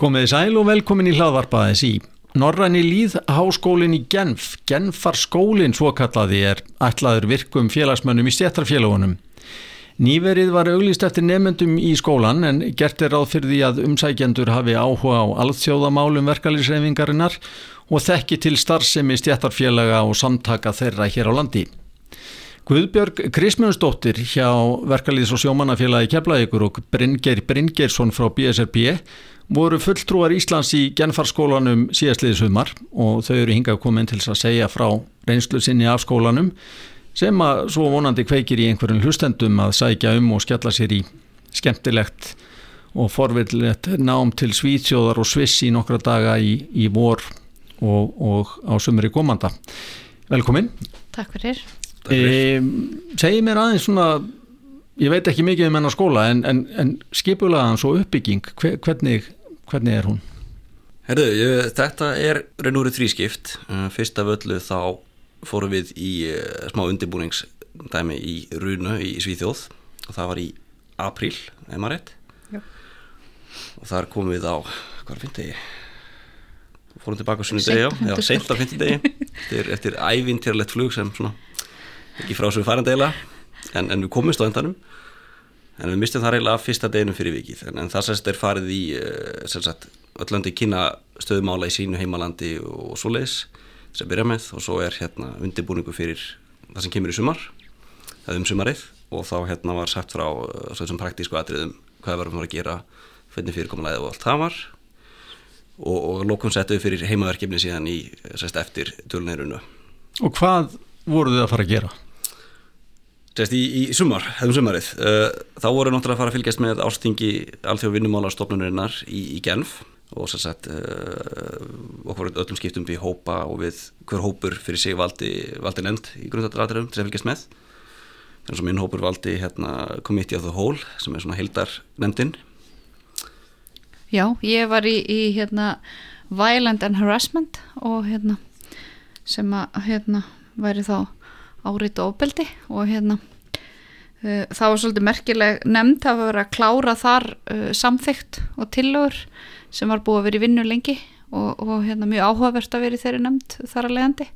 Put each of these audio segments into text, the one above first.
Komið sæl og velkomin í hlaðvarpaðis í. Norræni líðháskólin í Genf, Genfar skólin svo kallaði er ætlaður virkum félagsmönnum í stjættarfélagunum. Nýverið var auglist eftir nefnendum í skólan en gert er ráð fyrir því að umsækjendur hafi áhuga á alþjóðamálum verkalýsreifingarinnar og þekki til starfsemi stjættarfélaga og samtaka þeirra hér á landi. Guðbjörg Krismundsdóttir hjá Verkalýðs og sjómannafélagi Keflavíkur og Bryngeir Bryngeirsson frá BSRP voru fulltrúar Íslands í genfarskólanum síðastliðið sumar og þau eru hingað komin til að segja frá reynslu sinni af skólanum sem að svo vonandi kveikir í einhverjum hlustendum að sækja um og skella sér í skemmtilegt og forvillilegt nám til Svíðsjóðar og Sviss í nokkra daga í, í vor og, og á sumri komanda. Velkomin. Takk fyrir. E, segi mér aðeins svona ég veit ekki mikið um hennar skóla en, en, en skipulaðan svo uppbygging hvernig, hvernig er hún? Herðu, ég, þetta er reyn úr þrískipt. Fyrst af öllu þá fórum við í uh, smá undirbúningsdæmi í Runu í Svíþjóð og það var í april, eða maður rétt? Já. og þar komum við á hvað finnst ég fórum tilbaka á sunnudegi, já, sent á fintudegi eftir, eftir ævintýralett flug sem svona ekki frá svo við farin deila. En, en við komumst á endanum en við mistum það reyna fyrsta deginum fyrir vikið. En, en það sérst er farið í uh, öllandi kynna stöðumála í sínu heimalandi og svo leiðis sem byrja með. Og svo er hérna undirbúningu fyrir það sem kemur í sumar það er um sumarið og þá hérna var sagt frá uh, svo þessum praktísku atriðum hvað verðum við að gera hvernig fyrirkomulega og allt það var. Og, og lókum settu við fyrir heimaverkefni síðan í sérst eftir tölunirunu Og hvað voruð þið að fara að gera? Sérst, í, í sumar, hefðum sumarið, uh, þá voru náttúrulega að fara að fylgjast með ástingi allþjóð vinnumálarstofnunarinnar í, í Genf og sér sagt uh, okkur öllum skiptum við hópa og við hver hópur fyrir sig valdi, valdi nefnd í grundatraðurum til að fylgjast með. Þannig að minn hópur valdi hérna Committee of the Whole sem er svona heildar nefndin. Já, ég var í, í hérna Violent and Harassment og hérna sem að hérna væri þá árit og ofbeldi og hérna uh, það var svolítið merkileg nefnd að vera að klára þar uh, samþygt og tillögur sem var búið að vera í vinnu lengi og, og hérna mjög áhugavert að vera í þeirri nefnd þar að leiðandi.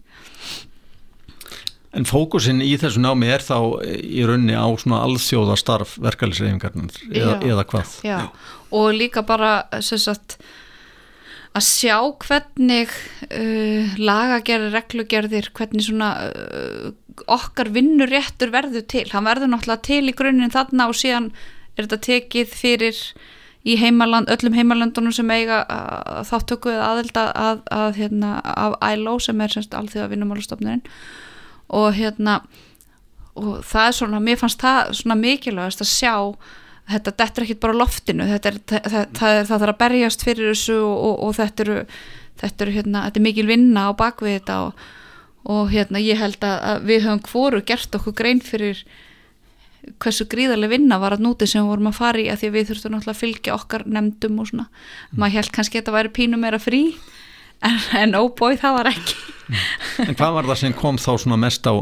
En fókusin í þessu námi er þá í raunni á svona alþjóðastarf verkefælisreifingarnar eða, eða hvað? Já, og líka bara sagt að sjá hvernig uh, lagagerðir, reglugerðir, hvernig svona uh, okkar vinnuréttur verður til. Hann verður náttúrulega til í grunninn þarna og síðan er þetta tekið fyrir í heimaland, öllum heimalandunum sem eiga þáttöku eða aðelda að, að, hérna, af ILO sem er semst alþjóða vinnumálastofnurinn og hérna og það er svona, mér fannst það svona mikilvægast að sjá þetta dettur ekki bara loftinu þetta er, það, það, það, það þarf að berjast fyrir þessu og, og, og þetta eru þetta eru hérna, þetta er mikil vinna á bakvið þetta og, og hérna ég held að, að við höfum hvoru gert okkur grein fyrir hversu gríðarlega vinna var að núti sem við vorum að fara í að því að við þurftum náttúrulega að fylgja okkar nefndum og svona, mm. maður held kannski að þetta væri pínu meira frí en, en óbóið það var ekki En hvað var það sem kom þá svona mest á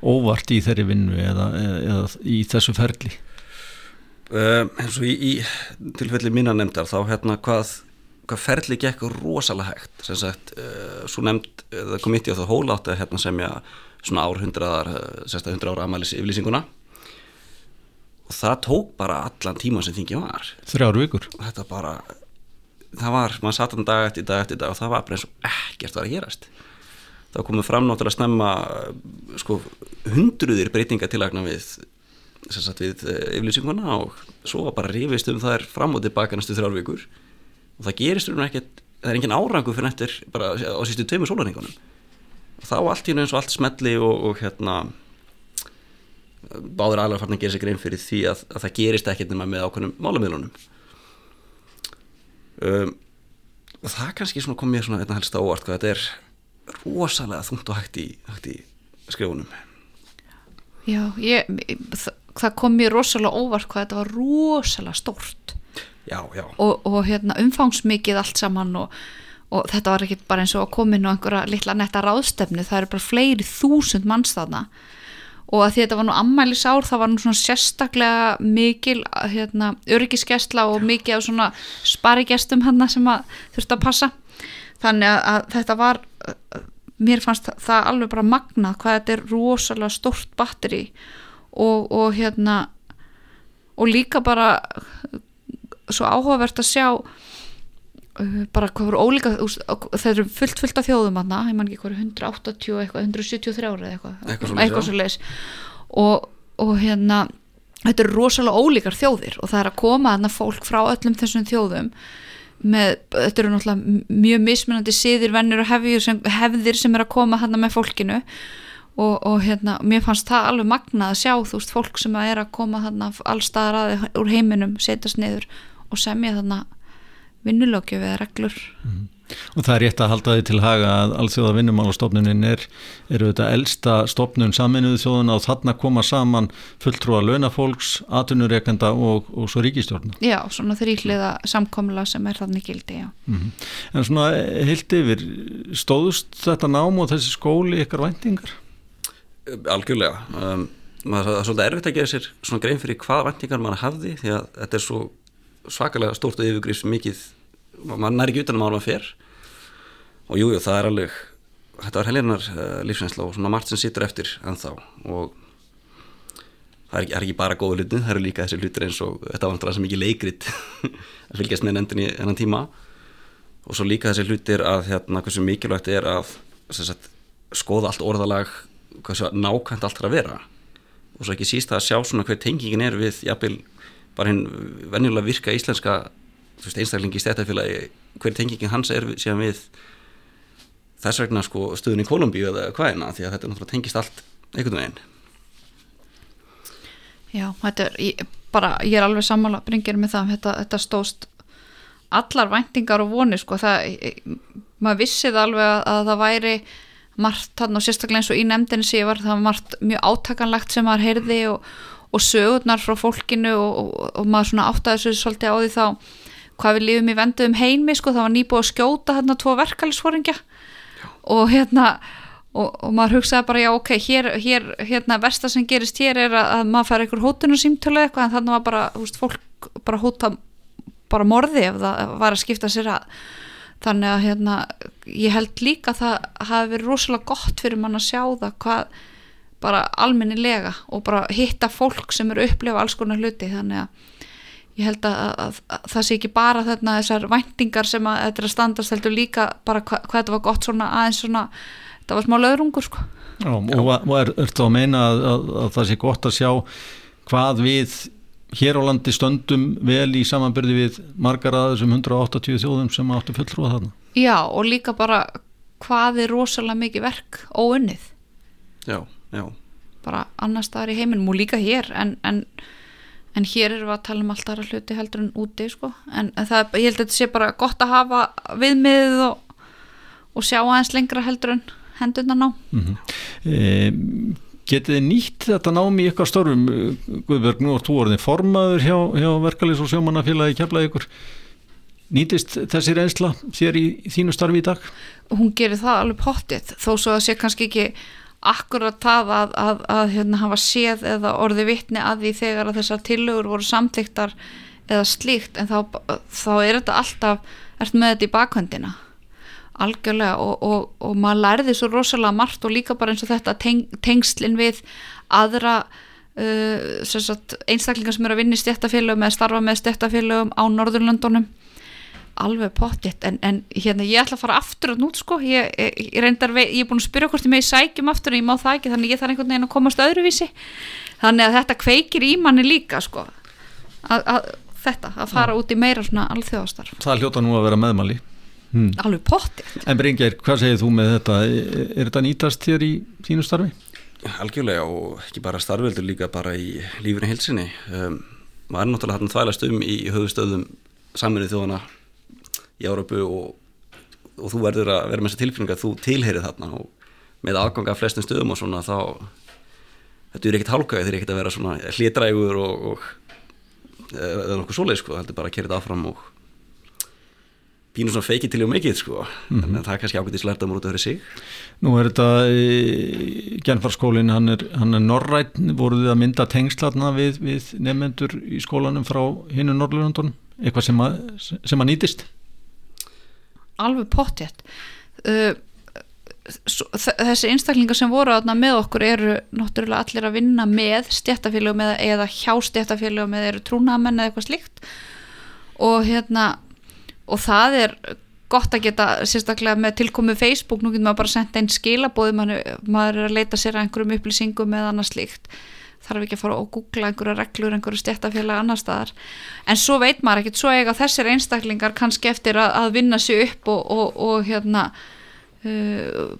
óvart í þeirri vinnu eða, eða, í þessu ferli? Uh, eins og í, í tilfelli mína nefndar þá hérna hvað, hvað ferli gekk rosalega hægt sem sagt, uh, svo nefnd það kom mitt í á það hólátt að hérna semja svona árhundraðar, sérsta hundra ára amælis yfirlýsinguna. Og það tók bara allan tíma sem þingi var. Þrjár vikur. Þetta bara, það var, maður satt hann dag eftir dag eftir dag og það var bara eins og ekkert var að gerast. Þá komum við fram náttúrulega að snemma sko hundruðir breytinga tilagna við sagt, við eh, yfirlýsinguna og svo bara rífist um það er fram og tilbaka næstu þrjárvíkur og það gerist um ekkert, það er engin árangu fyrir nættur bara á sístu tveimu sólarningunum og þá allt í eins og allt smelli og, og hérna báður alveg farin að gera sig grein fyrir því að, að það gerist ekkert nema með ákveðnum málumilunum um, og það kannski kom mér svona einna helst á óvart hvað þetta er rosalega þungt og hægt í, hægt í skrifunum. Já, ég, það kom mér rosalega óvart hvað þetta var rosalega stórt já, já. Og, og hérna, umfangsmikið allt saman og, og þetta var ekki bara eins og að koma inn á einhverja litla netta ráðstefnu, það eru bara fleiri þúsund manns þarna. Og að því þetta var nú ammælisár það var nú svona sérstaklega mikil hérna, öryggiskesla og mikið af svona sparigestum hann sem að þurfti að passa. Þannig að, að þetta var mér fannst það alveg bara magnað hvað þetta er rosalega stort batteri og, og hérna og líka bara svo áhugavert að sjá uh, bara hvað voru ólíka það eru fullt fullt af þjóðum aðna ég man ekki hvað eru 180 eitthvað 173 ára eitthvað, eitthvað svo leiðis og, og hérna þetta eru rosalega ólíkar þjóðir og það er að koma aðna fólk frá öllum þessum þjóðum með, þetta eru náttúrulega mjög mismunandi síðir, vennir og hefðir sem, hefðir sem er að koma hann með fólkinu. Og, og hérna, mér fannst það alveg magnað að sjá, þú veist, fólk sem er að koma hann allstaðar aðeins úr heiminum setjast niður og semja þannig vinnulögjöf eða reglur mm. Og það er rétt að halda því til haga að allþjóða vinnumálastofnunin er, er auðvitað elsta stofnun saminuðu þjóðuna og þarna koma saman fulltrúa launafólks, atvinnureikenda og, og svo ríkistjórna. Já, svona þrýhliða samkomla sem er þannig gildi, já. Mm -hmm. En svona heilt yfir, stóðust þetta nám og þessi skóli ykkar væntingar? Algjörlega. Um, maður, það er svolítið erfitt að gera sér svona grein fyrir hvað væntingar maður hafði því að þetta er svo svakalega stórt og yfirgrifs mikið mann er ekki utan að mála fyrr og jújú jú, það er alveg þetta var helginar uh, eh, lífsveinsla og svona margt sem sittur eftir ennþá. Og það er ekki, er ekki bara góða hlutin, það eru líka þessi hlutir eins og þetta var svo mikið leikrit að fylgjast með nefndinni enn tíma. Og svo líka þessi hlutir að hérna hversu mikilvægt er að sagt, skoða allt orðalag hversu nákvæmt allt er að vera. Og svo ekki síst að sjá svona hver tengingin er við jafnvel bara hinn venjulega virka íslenska einstaklingi í stættafélagi hver tengingin hans er síðan við þess vegna sko stuðin í Kolumbíu eða hvaðina því að þetta náttúrulega tengist allt einhvern veginn. Já, þetta er ég, bara, ég er alveg sammála bringir með það þetta, þetta stóst allar væntingar og vonir sko það, maður vissið alveg að, að það væri margt hann og sérstaklega eins og í nefndinu sé var það margt mjög átakanlegt sem maður heyrði og, og sögurnar frá fólkinu og, og, og maður svona áttaði þessu svolítið á því þá hvað við lifum í venduðum heimi sko, það var nýbúið að skjóta hérna tvo verkalisforingja og hérna og, og maður hugsaði bara já ok, hér, hér hérna versta sem gerist hér er að, að maður fær einhver hótunum símtölu eitthvað en þannig var bara, þú veist, fólk bara hóta bara morði ef það var að skipta sér að. Þannig að hérna, ég held líka að það hafi verið rosalega gott fyrir mann að sjá það hvað bara almennilega og bara hitta fólk sem eru að upplifa alls konar hluti. Þannig að ég held að, að, að, að það sé ekki bara þarna þessar væntingar sem að þetta er að standast heldur líka bara hva, hvað þetta var gott svona aðeins svona þetta var smá löðrungur sko. Já, og, og er, er það að meina að það sé gott að sjá hvað við hér á landi stöndum vel í samanbyrði við margar að þessum 180 þjóðum sem áttu fulltrúa þarna? Já, og líka bara hvað er rosalega mikið verk óunnið. Já, já bara annar staðar í heiminum og líka hér en, en en hér erum við að tala um alltaf aðra hluti heldur en úti sko. en, en það, ég held að þetta sé bara gott að hafa viðmiðið og, og sjá aðeins lengra heldur en hendurna ná mm -hmm. e, Getið þið nýtt þetta námi í ykkar störfum Guðberg, nú er þú orðin formaður hjá, hjá verkalýs og sjómannafélagi kemlaði ykkur nýtist þessi reynsla þér í þínu starfi í dag? Hún gerir það alveg pottið þó svo að sé kannski ekki akkurat það að, að, að hérna, hafa séð eða orði vittni að því þegar að þessar tillögur voru samþyktar eða slíkt en þá, þá er þetta alltaf, ert með þetta í bakhöndina. Algjörlega og, og, og maður lærði svo rosalega margt og líka bara eins og þetta teng, tengslinn við aðra uh, einstaklingar sem eru að vinna í stjættafélögum eða starfa með stjættafélögum á Norðurlöndunum alveg pottitt en, en hérna ég ætla að fara aftur að nút sko. Ég, ég, ég reyndar, ég er búin að spyrja hvort ég með sækjum aftur en ég má það ekki þannig ég þarf einhvern veginn að komast öðruvísi. Þannig að þetta kveikir í manni líka sko að, að, þetta, að fara ja. út í meira svona alþjóðastarf. Það hljóta nú að vera meðmali hmm. Alveg pottitt En Bryngeir, hvað segir þú með þetta? Er þetta nýtast þér í þínu starfi? Algjörlega og ekki bara starfveldur líka bara í lífinu hilsinni um, maður er náttúrulega þarna þvælast um í Árabu og, og þú verður að vera með þessa tilfinning að þú tilheyrið þarna og með aðganga af flestum stöðum og svona þá þetta er ekkert hálkaði þegar ekkert að vera svona hlítrægur og, og eða nokkuð svoleið sko, heldur bara að kera þetta áfram og pínu svona feikið til og mikið sko mm -hmm. en það er kannski ákveðis lærtamur út af fyrir sig Nú er þetta e, Genfarskólin, hann er, hann er norrætt voruð þið að mynda tengslatna við, við nefnendur í skólanum frá hinnu Norrlundunum, eitthvað sem að, sem að nýtist? Alveg pottjætt uh, þessi einstaklingar sem voru aðna með okkur eru náttúrulega allir að vinna með stjættafélagum eða, eða hjá stjættafélagum eða eru trúnamenn eða eitthvað slíkt. Og hérna og það er gott að geta sérstaklega með tilkomu Facebook, nú getur maður bara senda einn skilabóði, maður er að leita sér að einhverjum upplýsingum eða annað slíkt þarf ekki að fara og googla einhverja reglur einhverju stjættafélag annar staðar. En svo veit maður ekkert, svo eiga þessir einstaklingar kannski eftir að, að vinna sér upp og, og, og hérna uh,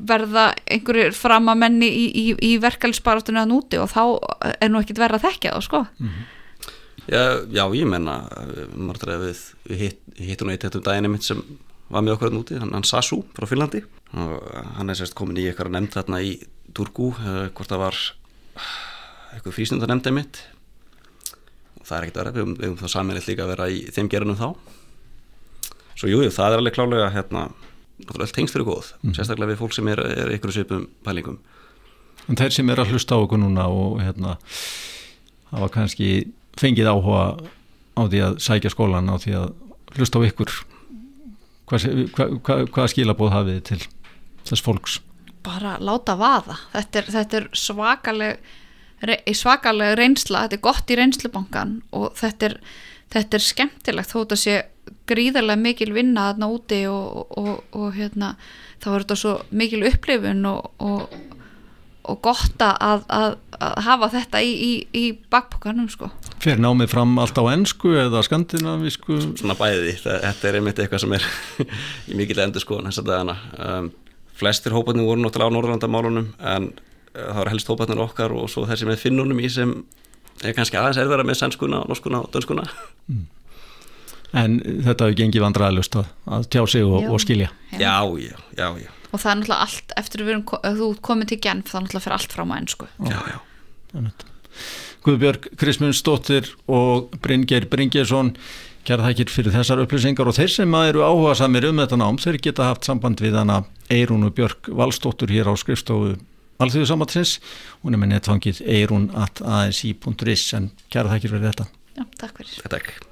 verða einhverjir framamenni í, í, í verkefælsbaratunni að núti og þá er nú ekkert verða að þekka það sko. Mm -hmm. Já, já, ég menna við, við hittum eitt um daginn einmitt sem var með okkur núti, hann, hann Sasu frá Finnlandi. Og hann er sérst komin í eitthvað nefnd þarna í Turku hvort það var eitthvað frísnundar nefnd einmitt og það er ekkert verið, við höfum þá saminleitt líka að vera í þeim gerunum þá svo jújú, það er alveg klálega hérna, náttúrulega tengst fyrir góð mm. sérstaklega við fólk sem er, er ykkur svipum pælingum En þeir sem er að hlusta á okkur núna og hérna hafa kannski fengið áhuga á því að sækja skólan á því að hlusta á ykkur hvað, hvað, hvað, hvað skilabóð hafið til þess fólks? Bara láta vaða þetta er, þetta er svakaleg svakaleg reynsla, þetta er gott í reynslubankan og þetta er, þetta er skemmtilegt þó að þetta sé gríðarlega mikil vinna þarna úti og, og, og, og hérna, þá er þetta svo mikil upplifun og og gott að, að, að hafa þetta í, í, í bakpokanum sko. Fyrir námið fram allt á ennsku eða skandinavísku? Svona bæði, þetta er einmitt eitthvað sem er í mikill endur sko að dagana. Um, flestir hóparnir voru náttúrulega á Norðurlandamálunum en uh, það var helst hóparnir okkar og svo þessi með finnunum í sem er kannski aðeins erfara með sænskuna, norskuna og dönskuna. Mm. En þetta hefur gengið vandræðalust að tjá sig og, og skilja? Já, já, já, já og það er náttúrulega allt eftir að þú komið til genf þá náttúrulega fyrir allt frá maður sko. Já, já Guðbjörg Krismundsdóttir og Bryngeir Bryngersson kæra þakkir fyrir þessar upplýsingar og þeir sem eru áhuga samir um þetta nám þeir geta haft samband við hana Eirún og Björg Valstóttur hér á skrifstofu Alþjóðu samansins hún er með netfangið eirun.asi.is en kæra þakkir fyrir þetta. Já, takk fyrir. Takk